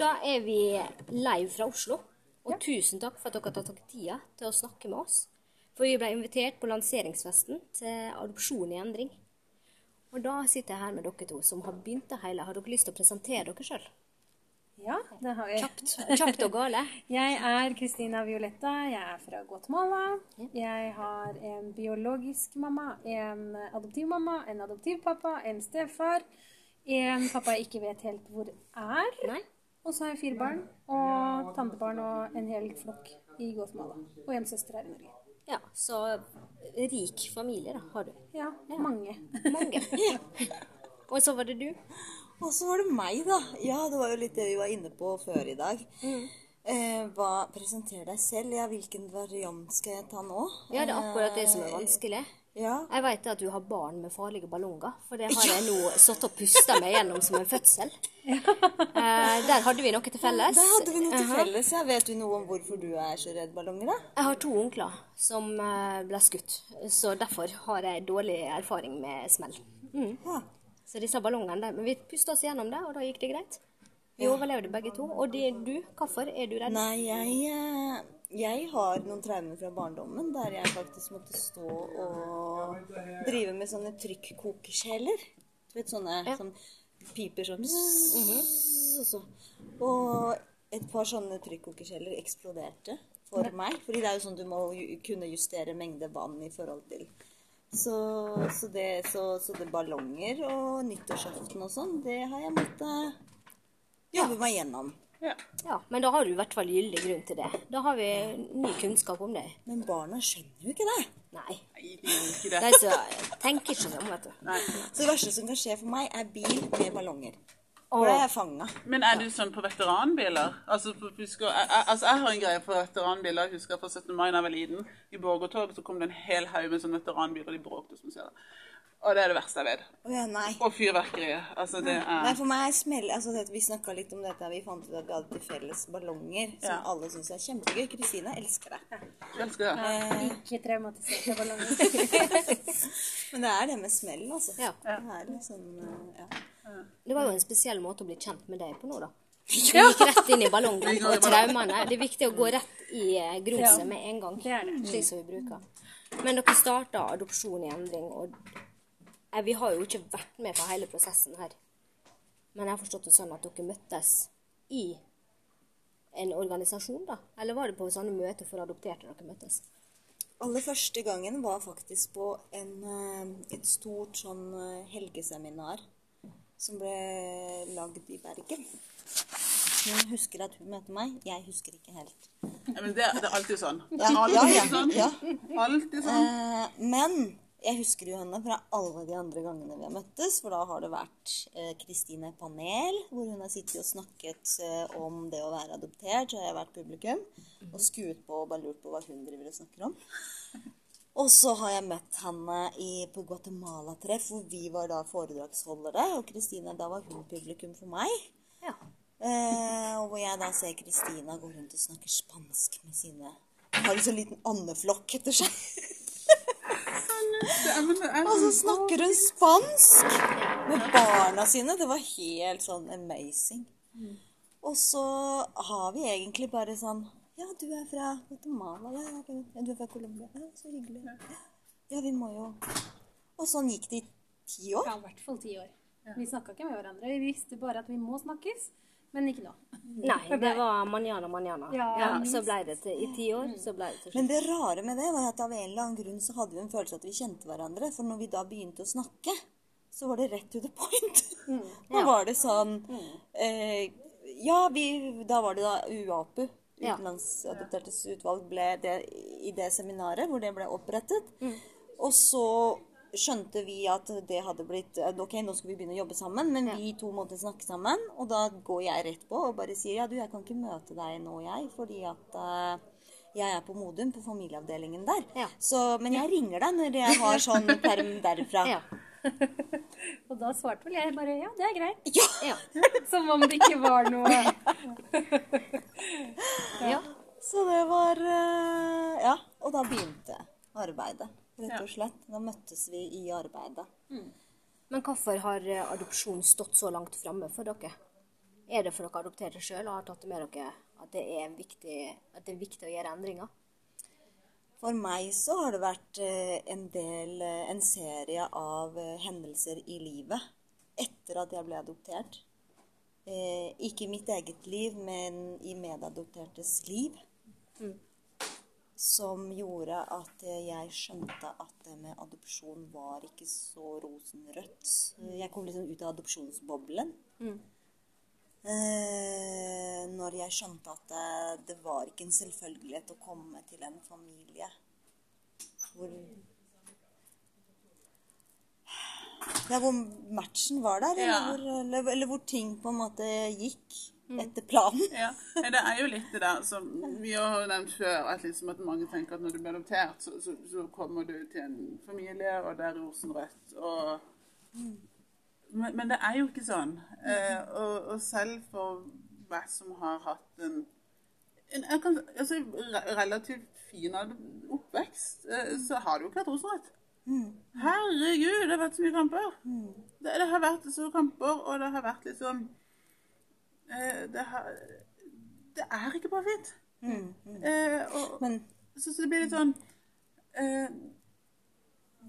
da er vi live fra Oslo. Og tusen takk for at dere har tatt dere tida til å snakke med oss. For vi ble invitert på lanseringsfesten til Adopsjon i endring. Og da sitter jeg her med dere to som har begynt det hele. Har dere lyst til å presentere dere sjøl? Ja, det har vi. Kjapt, kjapt og gale. Jeg er Kristina Violetta. Jeg er fra Guatemala. Jeg har en biologisk mamma, en adoptivmamma, en adoptivpappa, en stefar. En pappa jeg ikke vet helt hvor er. Nei? Og så har jeg fire barn og tantebarn og en hel flokk i Guatemala. Og en søster her i Norge. Ja, så rik familie da, har du. Ja, mange. Mange. Og så var det du. Og så var det meg, da. Ja, det var jo litt det vi var inne på før i dag. Eh, hva, presenter deg selv. Ja, hvilken variant skal jeg ta nå? Ja, det er akkurat det som er Eh, vanskelig. Ja. Jeg vet at du har barn med farlige ballonger, for det har jeg nå satt og pusta meg gjennom som en fødsel. Eh, der hadde vi noe til felles. Der hadde vi noe til felles. Ja. Vet du noe om hvorfor du er så redd ballonger, da? Jeg har to onkler som eh, ble skutt, så derfor har jeg dårlig erfaring med smell. Mm. Ja. Så disse ballongene der, Men vi pusta oss gjennom det, og da gikk det greit. Vi overlevde begge to. Og det, du, hvorfor er du redd? Nei, jeg, eh, jeg har noen traumer fra barndommen der jeg faktisk måtte stå og drive med sånne trykkkokerkjeler. Du vet sånne Ja. som piper sånn og, så. og et par sånne trykkokerkjeler eksploderte for meg. Fordi det er jo sånn du må ju- kunne justere mengde vann i forhold til så, så, det, så, så det ballonger og nyttårsaften og sånn, det har jeg måttet jobbe meg gjennom. Ja, Men da har du i hvert fall gyldig grunn til det. Da har vi ny kunnskap om det. Men barna skjønner jo ikke det. Nei. Nei, de gjør ikke det. Nei, tenker ikke sånn, vet du. Nei. Så det verste som kan skje for meg, er bil med ballonger. Og da er jeg fanga. Men er du sånn på veteranbiler? Altså, for- husker, jeg, jeg- altså, jeg har en greie på veteranbiler. Jeg husker fra 17. mai da jeg var liten. I Borgertoget så kom det en hel haug med sånne veteranbiler. og De bråkte som sier det. Og det er det verste jeg vet. Oh, ja, nei. Og fyrverkeriet. Altså, det Nei, er for meg er smell... Altså, vi snakka litt om dette. Vi fant ut at vi hadde til felles ballonger, som Ja. alle syns er kjempegøy. Kristine elsker det. Ja. elsker det. Ikke traumatiserte ballonger. Men det er det med smell, altså. Ja. Det er sånn uh, ja. Det var jo en spesiell måte å bli kjent med deg på nå, da. Du gikk rett inn i ballongen og traumene. Det er viktig å gå rett i eh, gruset med en gang. Det er det. Slik som vi bruker. Men dere starta adopsjon i endring, og eh, vi har jo ikke vært med på hele prosessen her. Men jeg har forstått det sånn at dere møttes i en organisasjon, da? Eller var det på sånne møter for adopterte dere møttes? Aller første gangen var faktisk på en, eh, et stort sånn eh, helgeseminar som ble lagd i Bergen. Hun husker at hun møtte meg. Jeg husker ikke helt. Ja, men det, det er alltid sånn. Ja, er Alltid ja, sånn. ja. Alltid sånn. Eh, men jeg husker jo henne fra alle de andre gangene vi har møttes. For da har det vært eh, Kristine Panel, hvor hun har sittet og snakket eh, om det å være adoptert. Så har jeg vært publikum og skuet på og bare lurt på hva hun driver og snakker om. Og så har jeg møtt henne i, på Guatemala-treff, hvor vi var da foredragsholdere. Og Kristine, da var hun publikum for meg. Ja. Eh, og hvor jeg da ser Kristina gå rundt og snakke spansk med sine Har en sånn liten andeflokk etter seg. Det er, men det er Og så snakker hun spansk med barna sine. Det var helt sånn amazing. Og så har vi egentlig bare sånn Ja, du er fra Guatemala. Ja, du er fra Colombia. Ja, så hyggelig. Ja, vi må jo Og sånn gikk det i ti år. Ja, i hvert fall ti år. Vi snakka ikke med hverandre. Vi visste bare at vi må snakkes, men ikke nå. Nei, det var manjana, manjana. Ja, Ja, så ble det til i ti år. Så ble det til. Men det rare med det var at av en eller annen grunn så hadde vi en følelse at vi kjente hverandre. For når vi da begynte å snakke, så var det rett to the point. Da Ja. var det sånn eh, Ja, vi, da var det da UAPU. Utenlandsadoptertes utvalg, ble det i det seminaret hvor det ble opprettet. Mm. Og så skjønte vi at det hadde blitt eh, Ok, nå skal vi begynne å jobbe sammen, men vi to måtte snakke sammen. Og da går jeg rett på og bare sier ja, du, jeg kan ikke møte deg nå, jeg, fordi at uh, jeg er på Modum, på familieavdelingen der. Ja. Så, men jeg ringer deg når jeg har sånn perm derfra. Ja. Og da svarte vel jeg bare ja, det er greit. Ja. Ja. Som om det ikke var noe ja. Så det var eh, Ja. Og da begynte arbeidet, rett og slett. Da møttes vi i arbeidet. Men hvorfor har eh, adopsjon stått så langt framme for dere? Er det for dere adopterte sjøl og har tatt det med dere at det er viktig, det er viktig å gjøre endringer? For meg så har det vært eh, en del eh, En serie av hendelser i livet etter at jeg ble adoptert. Eh, ikke i mitt eget liv, men i medadoptertes liv. Som gjorde at jeg skjønte at det med adopsjon var ikke så rosenrødt. Jeg kom liksom ut av adopsjonsboblen. Eh, når jeg skjønte at det, det var ikke en selvfølgelighet å komme til en familie hvor Ja, hvor matchen var der, eller, Ja. hvor, eller, eller hvor ting på en måte gikk etter planen. Ja, det er jo litt det der som vi har nevnt før, at, liksom at mange tenker at når du blir adoptert, så, så, så kommer du til en familie, og der er rosenrødt. Og, men, men det er jo ikke sånn. Eh, og, og selv for meg som har hatt en, en jeg kan, altså, relativt fin oppvekst, eh, så har det jo ikke vært rosenrødt. Herregud, det har vært så mye kamper. Det, det har vært så kamper, og det har vært liksom eh, det, har, det er ikke bare fint. Eh, og, Men så, så det blir litt sånn eh,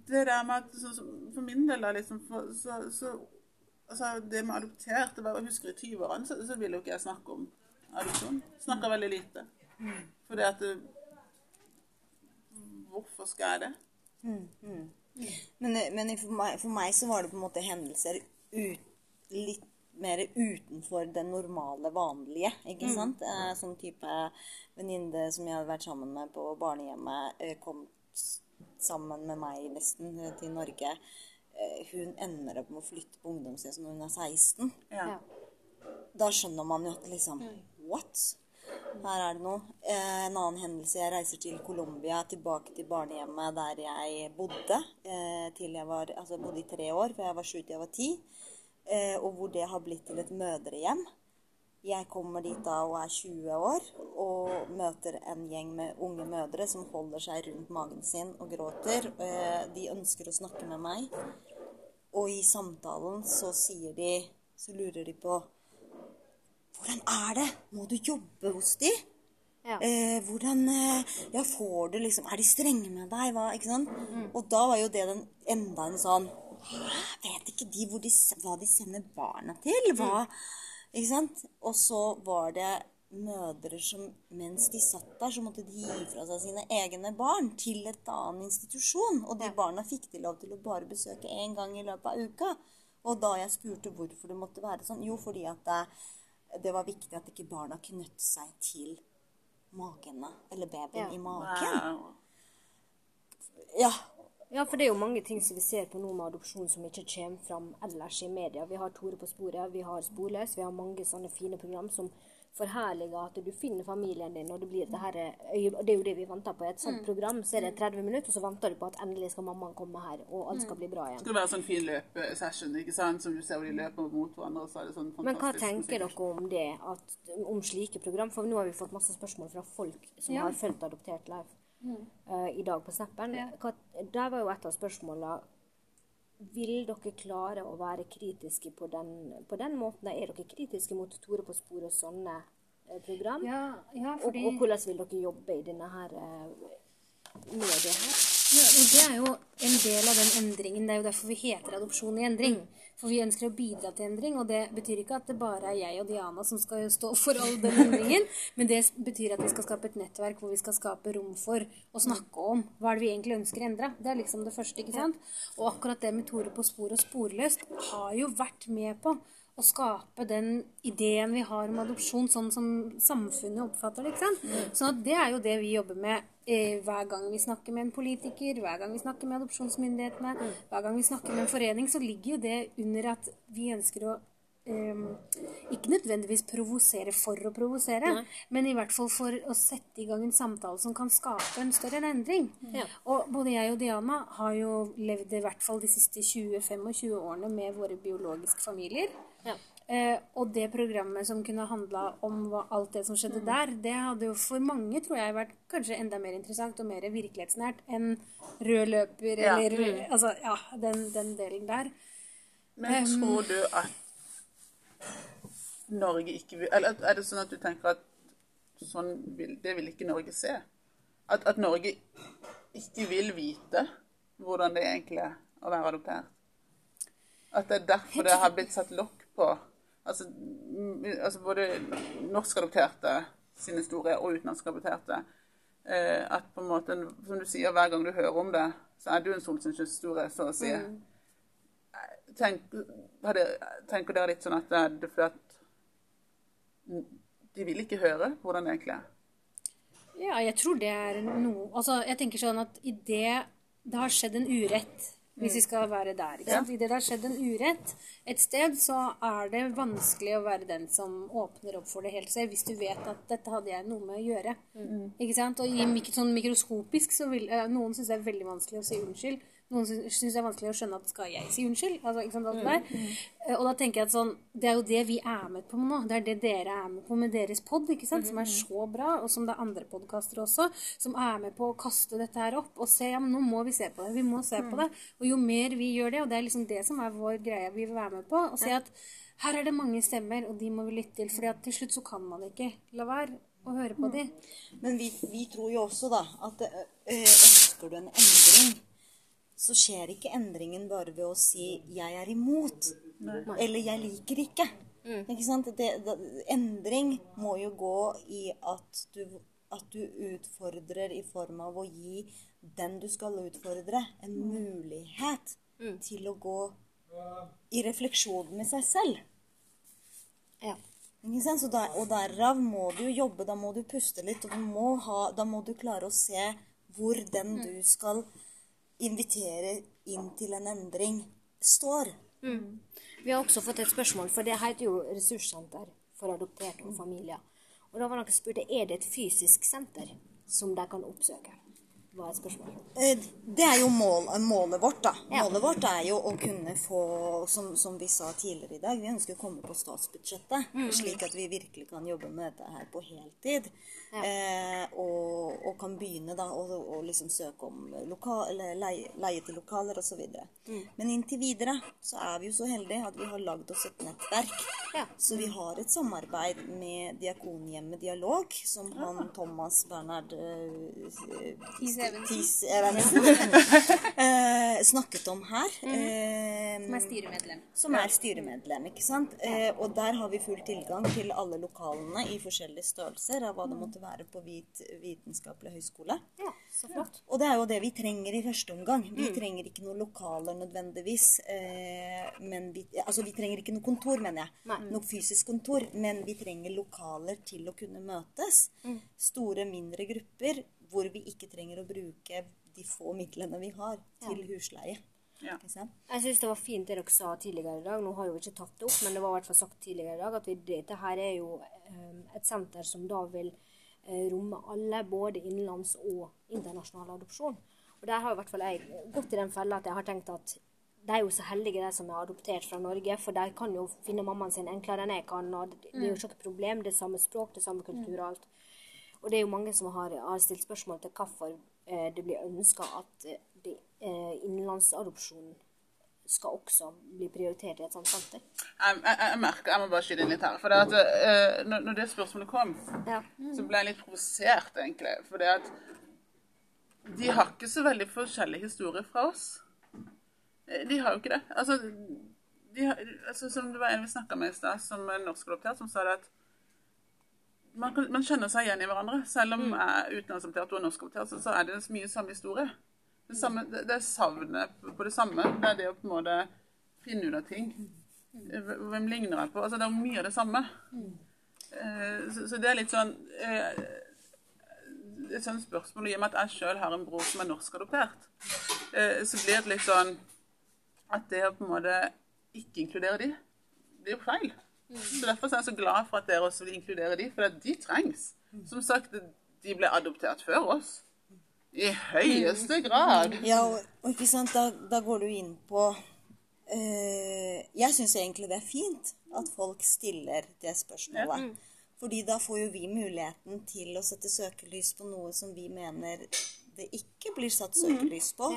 Det der med at så, For min del, da, liksom for, så, så altså, Det med adoptert det var, Jeg husker i 20-årene så, så ville jo ikke jeg snakke om adopsjon. Snakka veldig lite. Fordi at det, Hvorfor skal jeg det? Men, men for, meg, for meg så var det på en måte hendelser ut, litt mer utenfor det normale, vanlige. Ikke sant? Eh, sånn type venninne som jeg hadde vært sammen med på barnehjemmet, eh, kom sammen med meg nesten eh, til Norge. Eh, hun ender opp med å flytte på ungdomshjem når hun er 16. Ja. Da skjønner man jo at liksom What? Her er det noe. Eh, en annen hendelse. Jeg reiser til Colombia, tilbake til barnehjemmet der jeg bodde. Eh, til jeg var, altså jeg bodde i tre år, for jeg var sju til jeg var ti. Eh, og hvor det har blitt til et mødrehjem. Jeg kommer dit da og er 20 år og møter en gjeng med unge mødre som holder seg rundt magen sin og gråter. Eh, de ønsker å snakke med meg. Og i samtalen så sier de Så lurer de på Hvordan er det? Må du jobbe hos de? Ja. Eh, hvordan eh, Ja, får du liksom Er de strenge med deg? Hva, ikke sant? Og da var jo det den enda en sånn? Vet ikke de, de hva de sender barna til? Hva Ikke sant? Og så var det mødre som mens de satt der, så måtte de gi fra seg sine egne barn til et annen institusjon. Og de barna fikk de lov til å bare besøke én gang i løpet av uka. Og da jeg spurte hvorfor det måtte være sånn, jo, fordi at det, det var viktig at ikke barna knøtte seg til magene, eller babyen Ja. i magen. Wow. Ja. Ja, for det er jo mange ting som vi ser på nå med adopsjon som ikke kommer fram ellers i media. Vi har Tore på sporet, vi har Sporløs, vi har mange sånne fine program som forherliger at du finner familien din, og det blir det her øye- Det er jo det vi venter på. I et sånt program så er det 30 minutter, og så venter du på at endelig skal mammaen komme her, og alt skal bli bra igjen. Skal det være sånn fin løpesession, ikke sant? Som du ser hvor de løper mot hverandre, og så er det sånn fantastisk Men hva tenker dere om det, at, om slike program? For nå har vi fått masse spørsmål fra folk som Ja. har fulgt Adoptert Live eh, i dag på Snappen. Ja. der var jo et av spørsmålene Vil dere klare å være kritiske på den, på den måten? Er dere kritiske mot Tore på sporet og sånne eh, program? Ja, ja og, fordi og hvordan vil dere jobbe i denne her eh, med det her? Ja, og Det er jo en del av den endringen. Det er jo derfor vi heter Adopsjon i endring. For vi ønsker å bidra til endring, og det betyr ikke at det bare er jeg og Diana som skal stå for all den endringen, men det betyr at vi skal skape et nettverk hvor vi skal skape rom for å snakke om hva er det vi egentlig ønsker å endre. Det er liksom det første, ikke sant? Og akkurat det med Tore på spor og sporløst har jo vært med på å skape den ideen vi har om adopsjon, sånn som samfunnet oppfatter det. ikke sant? Sånn at det er jo det vi jobber med hver gang vi snakker med en politiker, hver gang vi snakker med adopsjonsmyndighetene, hver gang vi snakker med en forening, så ligger jo det under at vi ønsker å um, ikke nødvendigvis provosere for å provosere, men i hvert fall for å sette i gang en samtale som kan skape en større endring. Ja. Og både jeg og Diana har jo levd i hvert fall de siste 20-25 årene med våre biologiske familier. Ja. Eh, og det programmet som kunne handla om alt det som skjedde der, det hadde jo for mange, tror jeg, vært kanskje enda mer interessant og mer virkelighetsnært enn rød løper Ja. eller Altså, ja, den, den delen der. Men tror du at Norge ikke vil Eller er det sånn at du tenker at sånn vil, det vil ikke Norge se? At, at Norge ikke vil vite hvordan det egentlig er å være adoptert? At det er derfor det har blitt satt lokk på altså, altså både norskadopterte sin historie og utenlandskadopterte. Eh, at på en måte, som du sier, hver gang du hører om det, så er jo en solskinnshistorie, så å si. Tenk, hadde, tenker dere litt sånn at det er det fordi at de vil ikke høre hvordan det egentlig er? Ja, jeg tror det er noe Altså, jeg tenker sånn at i det det har skjedd en urett, hvis vi skal være der ikke sant? I det det har skjedd en urett et sted, så er det vanskelig å være den som åpner opp for det helt selv, hvis du vet at dette hadde jeg noe med å gjøre. Ikke sant? Og i sånn mikroskopisk så vil eh, Noen syns det er veldig vanskelig å si unnskyld. Noen syns det er vanskelig å skjønne at skal jeg si unnskyld? Altså, der. Eh, Og da tenker jeg at sånn, det er jo det vi er med på nå. Det er det dere er med på med deres pod, som er så bra, og som det er andre podkaster også, som er med på å kaste dette her opp og se ja, men nå må vi se på det. Vi må se på det. Og jo mer vi gjør det, og det er liksom det som er vår greie vi vil være med på, og se at her er det mange stemmer, og de må vi lytte til. For til slutt så kan man ikke la være å høre på de. Men vi, vi tror jo også da at ø, ønsker du en endring, så skjer ikke endringen bare ved å si 'jeg er imot' eller 'jeg liker ikke'. Ikke sant? Det, det, endring må jo gå i at du, at du utfordrer i form av å gi den du skal utfordre, en mulighet til å gå i refleksjon med seg selv. Ja. Der, og derav må du jobbe, da må du puste litt, og må ha, da må du klare å se hvor den du skal invitere inn til en endring, står. Vi har også fått et spørsmål, for det heter jo ressurssenter for adopterte og familier. Og da var noen som spurte er det et fysisk senter som de kan oppsøke. Var et spørsmål. Eh, Det er jo mål, målet vårt, da. Ja. Målet vårt er jo å kunne få, som, som vi sa tidligere i dag, vi ønsker å komme på statsbudsjettet. Slik at vi virkelig kan jobbe med dette her på heltid. Eh, og, og kan begynne da å å liksom søke om lokal, eller leie, leie til lokaler osv. Mm. Men inntil videre så er vi jo så heldige at vi har lagd oss et nettverk. Ja. Så vi har et samarbeid med Diakonhjemmet Dialog, som han Thomas Bernhard eh, Thies Evensen. Eh, snakket om her. Eh, Som er styremedlem. som er styremedlem, ikke sant? Eh, og der har vi full tilgang til alle lokalene i forskjellige størrelser av hva det måtte være på Hvit vitenskapelig høyskole. Ja, så flott. Og det er jo det vi trenger i første omgang. Vi trenger ikke noen lokaler nødvendigvis. Eh, men vi, altså vi trenger ikke noe kontor, mener jeg. Nei. Noe fysisk kontor. Men vi trenger lokaler til å kunne møtes. Store, mindre grupper hvor vi ikke trenger å bruke de få midlene vi har til husleie. Ja. Jeg syns det var fint det dere sa tidligere i dag. Nå har vi ikke tatt det opp, men det var i hvert fall sagt tidligere i dag at vi, dette her er jo eh, et senter som da vil eh, romme alle, både innenlands og internasjonal adopsjon. Og der har i hvert fall jeg gått i den fella at jeg har tenkt at de er jo så heldige, de som er adoptert fra Norge, for de kan jo finne mammaen sin enklere enn jeg kan. og Det er jo ikke noe problem. Det er samme språk, det er samme kultur og alt. Og det er jo mange som har, har stilt spørsmål til hvorfor eh, det blir ønska at eh, det, eh, innenlandsadopsjon skal også bli prioritert i et sånt senter. Jeg, jeg, jeg merker, jeg må bare skyte inn litt her. For det at, uh, når, når det spørsmålet kom, Ja. så ble jeg litt provosert, egentlig. For det at de har ikke så veldig forskjellige historier fra oss. Eh, De har jo ikke det. Altså, de har, altså som det var en vi snakka med i stad, som er norskadoptert, som sa det at man, kan, man kjenner seg igjen i hverandre. Selv om jeg er utenlandsadoptert og er norskadoptert, så, så er det mye samme historie. Det, samme, det, det er savnet på, det samme. Det er det å på en måte finne ut av ting. Hvem ligner jeg på? Altså, det er mye av det samme. Eh, Så, så det er litt sånn eh, Et sånt spørsmål I og med at jeg sjøl har en bror som er norskadoptert, eh, så blir det litt sånn at det å på en måte ikke inkludere de, det er jo feil. Så Derfor er jeg så glad for at dere også vil inkludere de, for at de trengs. Som sagt, de ble adoptert før oss. I høyeste grad. Ja, og, og ikke sant, da, da går du inn på eh, Jeg syns egentlig det er fint at folk stiller det spørsmålet. Fordi da får jo vi muligheten til å sette søkelys på noe som vi mener det ikke blir satt søkelys på.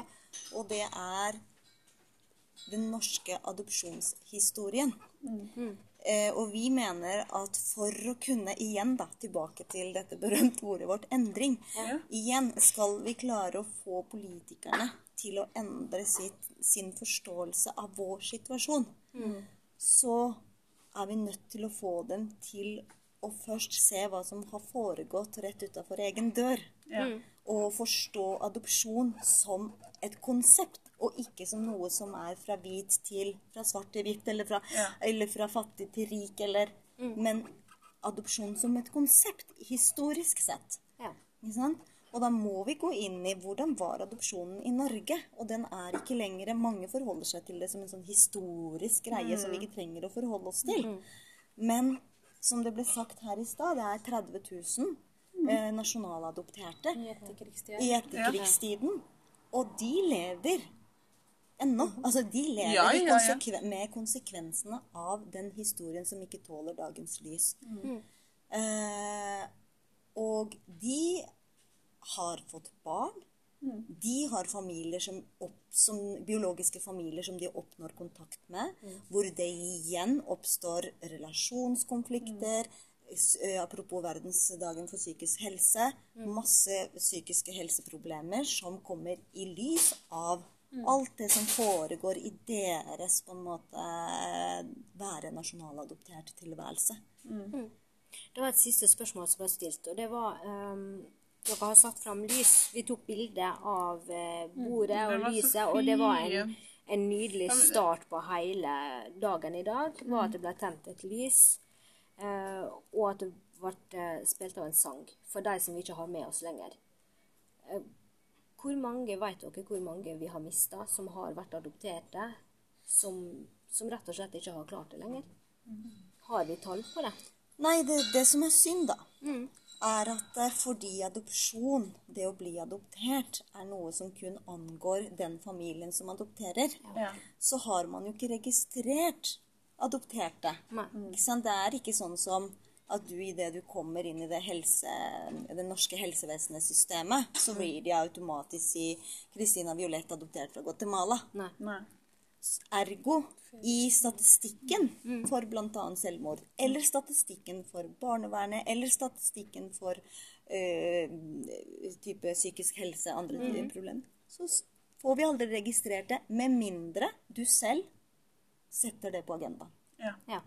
Og det er den norske adopsjonshistorien. Eh, og vi mener at for å kunne igjen, da, tilbake til dette berømte ordet vårt, endring Igjen skal vi klare å få politikerne til å endre sitt, sin forståelse av vår situasjon, så er vi nødt til å få dem til å først se hva som har foregått rett utafor egen dør. Og forstå adopsjon som et konsept, og ikke som noe som er fra hvit til fra svart til hvitt, eller fra, eller fra fattig til rik, eller Men adopsjon som et konsept, historisk sett. Ja. Ikke sant? Og da må vi gå inn i hvordan var adopsjonen i Norge. Og den er ikke lenger Mange forholder seg til det som en sånn historisk greie som vi ikke trenger å forholde oss til. Men som det ble sagt her i stad, det er 30 000 eh, nasjonaladopterte I etterkrigstiden. i etterkrigstiden. Og de lever ennå. Altså, de lever Ja, ja, ja. konsekve med konsekvensene av den historien som ikke tåler dagens lys. Eh, og de har fått barn. De har familier som, opp, som biologiske familier som de oppnår kontakt med, hvor det igjen oppstår relasjonskonflikter. Apropos verdensdagen for psykisk helse. Masse psykiske helseproblemer som kommer i lys av alt det som foregår i deres på en måte være nasjonaladoptert tilværelse. Det var et siste spørsmål som ble stilt, og det var um, Dere har satt fram lys. Vi tok bilde av eh, bordet og lyset, og det var en, en nydelig start på hele dagen i dag. var At det ble tent et lys, eh, og at det ble eh, spilt av en sang. For de som vi ikke har med oss lenger. Eh, hvor mange vet dere hvor mange vi har mista, som har vært adopterte, som, som rett og slett ikke har klart det lenger? Har vi tall på det? Nei, det, det som er synd, da, er at fordi adopsjon, det å bli adoptert, er noe som kun angår den familien som adopterer, Ja. så har man jo ikke registrert adopterte. Nei. Ikke sant? Det er ikke sånn som at du idet du kommer inn i det, helse, det norske helsevesenet systemet, så blir de automatisk si Christina Violette adoptert fra Guatemala. Nei. Nei. Ergo i statistikken for bl.a. selvmord, eller statistikken for barnevernet, eller statistikken for øh, type psykisk helse, andre mm. problemer, så får vi aldri registrert det, med mindre du selv setter det på agendaen. Ja. Ja.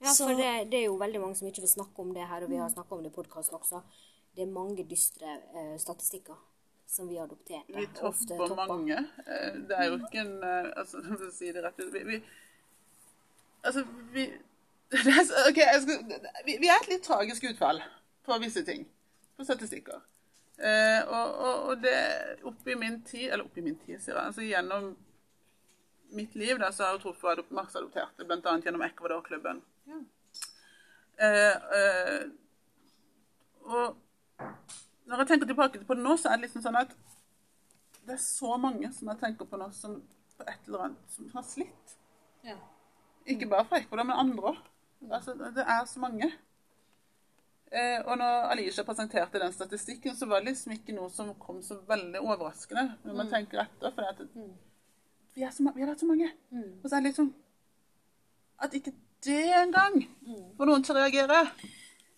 Ja, for det, det er jo veldig mange som ikke vil snakke om det her, og vi har snakka om det i podkasten også. Det er mange dystre uh, statistikker som vi adopterte. Vi ofte topper mange. Eh, Det er jo ikke en eh, Altså, for å si det rett ut vi, vi, Altså, vi er, OK, skal, vi, vi er et litt tragisk utfall på visse ting. På statistikker. Eh, og, og, og det oppi min tid Eller oppi min tid, sier jeg. Altså gjennom mitt liv da, så har jeg truffet adop masseadopterte, bl.a. gjennom Ecuador-klubben. Eh, eh, og når jeg tenker tilbake på det nå, så er det liksom sånn at det er så mange som jeg tenker på nå, som på et eller annet som har slitt. Ja. Ikke bare fra Ecuador, men andre òg. Altså, det er så mange. Eh, og når Alicia presenterte den statistikken, så var det liksom ikke noe som kom så veldig overraskende. Når man tenker etter. For at vi, er så, vi har vært så mange. Og så er det liksom At ikke det engang får noen til å reagere.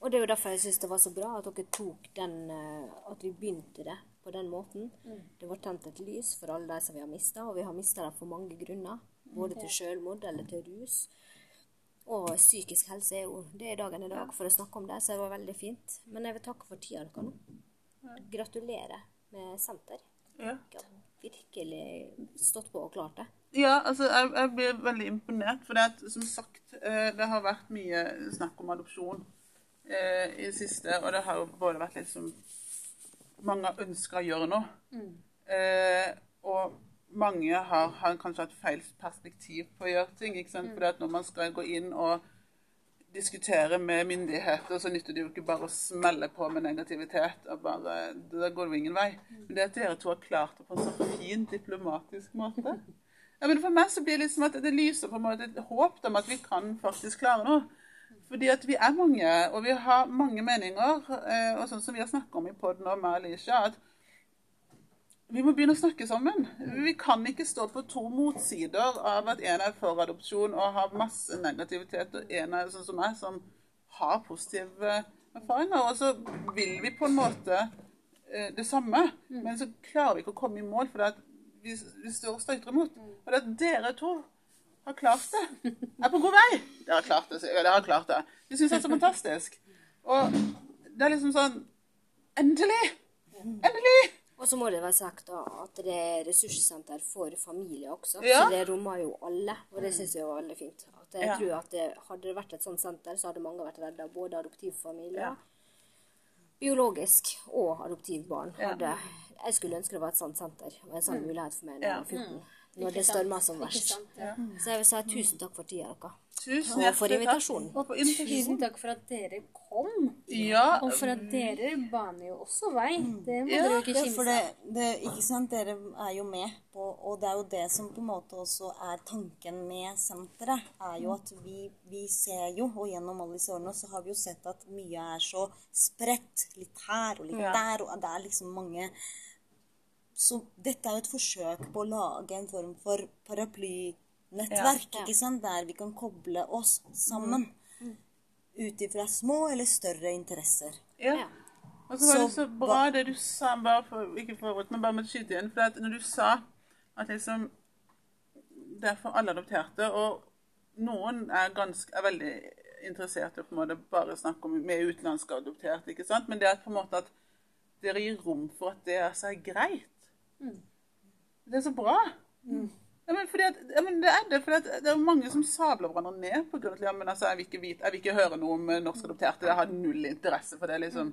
Og det er jo derfor jeg syns det var så bra at dere tok den eh, At vi begynte det på den måten. Det var tent et lys for alle de som vi har mista, og vi har mista det for mange grunner. Både til selvmord eller til rus. Og psykisk helse er jo det er dagen i dag for å snakke om det, så det var veldig fint. Men jeg vil takke for tida dere nå. Gratulerer med senter. Ja. Virkelig stått på og klart det. Ja, altså, jeg, jeg blir veldig imponert. For det at, som sagt, eh, det har vært mye snakk om adopsjon eh, i det siste. Og det har jo både vært litt som Mange ønska å gjøre noe. Eh, og mange har, har kanskje hatt feil perspektiv på å gjøre ting. ikke sant? Fordi at når man skal gå inn og diskutere med myndigheter, så nytter det jo ikke bare å smelle på med negativitet. og bare, Da går det ingen vei. Men det at dere to har klart det på en så fin diplomatisk måte ja, men For meg så blir det liksom at det lyser på en måte et håp om at vi kan faktisk klare noe. Fordi at vi er mange, og vi har mange meninger. eh, Og sånn som vi har snakket om i poden med Alicia, at vi må begynne å snakke sammen. Vi kan ikke stå på to motsider av at en er for adopsjon og har masse negativitet, og en er sånn som meg, som har positive erfaringer. Og så vil vi på en måte eh, det samme, men så klarer vi ikke å komme i mål, for vi, vi står og støyter imot. Og det at dere to har klart det. Er på god vei. Dere har klart det. jeg. Dere har klart det. Vi syns det er så fantastisk. Og det er liksom sånn Endelig! Endelig! Og så må det være sagt da, at det er ressurssenter for familier også. Ja. Så det rommer jo alle, og det syns jeg var veldig fint. At jeg Ja. tror at det, Hadde det vært et sånt senter, så hadde mange vært redda. Både adoptivfamilier, Ja. Biologisk og adoptivbarn. Hadde, jeg skulle ønske det var et sånt senter og en sånn mulighet for meg når jeg var 14. Når det stormer som verst. Ja. Så jeg vil si tusen takk for tida deres. Tusen Og for invitasjonen. Og tusen takk for at dere kom. Ja, Og for at dere baner jo også vei. Det må Ja, dere jo ikke Ja, kimse for av. det, det, ikke sant, Dere er jo med på Og det er jo det som på en måte også er tanken med senteret. er jo at vi, vi ser jo, og gjennom alle disse årene så har vi jo sett at mye er så spredt. Litt her og litt Ja. der. Og det er liksom mange Så dette er jo et forsøk på å lage en form for paraplynettverk, Ja. ikke sant, der vi kan koble oss sammen. Ut ifra små eller større interesser. Ja. Ja. Og så var det Så bra det du sa, bare for, ikke for å men bare med skyte inn. For at når du sa at liksom Det er for alle adopterte, og noen er, ganske, er veldig interessert i å på en måte bare snakke om med utenlandske adopterte, ikke sant? Men det er på en måte at dere gir rom for at det er så greit. Det er så bra. Ja, men fordi at, ja, men det er det, for det er mange som sabler hverandre ned av at ja, men altså, jeg, vil ikke vite, jeg vil ikke høre noe om norskadopterte. adopterte. Jeg har null interesse for det, liksom.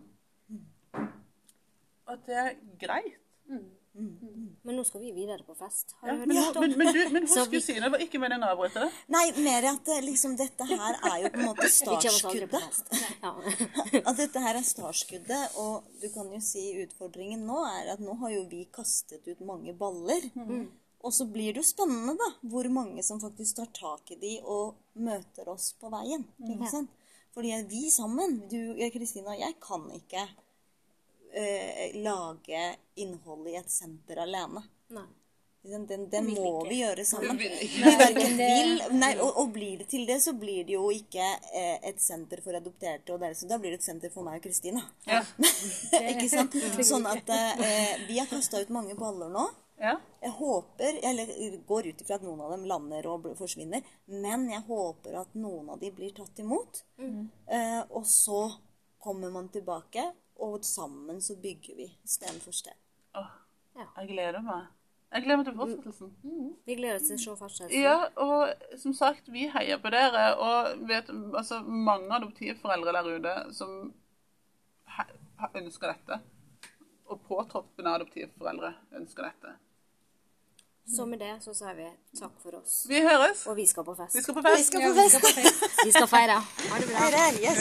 At det er greit. Men nå skal vi videre på fest. Har Ja, men, det? men, men, du, men husk vi- si var ikke med den avbryter det. Nei, mer at liksom, dette her er jo på en måte startskuddet. Ja. At dette her er startskuddet, og du kan jo si utfordringen nå er at nå har jo vi kastet ut mange baller. Og så blir det jo spennende, da, hvor mange som faktisk tar tak i de og møter oss på veien. Ikke sant? Fordi vi sammen, du, Kristina og jeg, kan ikke eh, lage innhold i et senter alene. Nei. Den, den, den må ikke. vi gjøre sammen. Vil. Vi verken vil nei, og, og blir det til det, så blir det jo ikke eh, et senter for adopterte. Og deres, da blir det et senter for meg og Kristina. Ja. ikke sant? Sånn at eh, vi har kasta ut mange baller nå. Ja. Jeg håper, eller går ut ifra at noen av dem lander og forsvinner, men jeg håper at noen av de blir tatt imot. Eh, og så kommer man tilbake, og sammen så bygger vi sten for sten. Åh, jeg gleder meg. Jeg gleder meg til fortsettelsen. Vi gleder oss til å se fortsettelsen. Ja, og som sagt, vi heier på dere. Og vet, altså, mange adoptivforeldre der ute som ønsker dette. Og påtroppende adoptivforeldre ønsker dette. Så med det så sier vi takk for oss. Vi høres. Og vi skal på fest. Vi skal på fest. Vi skal på fest! Vi skal feire. Ha det bra. Yes.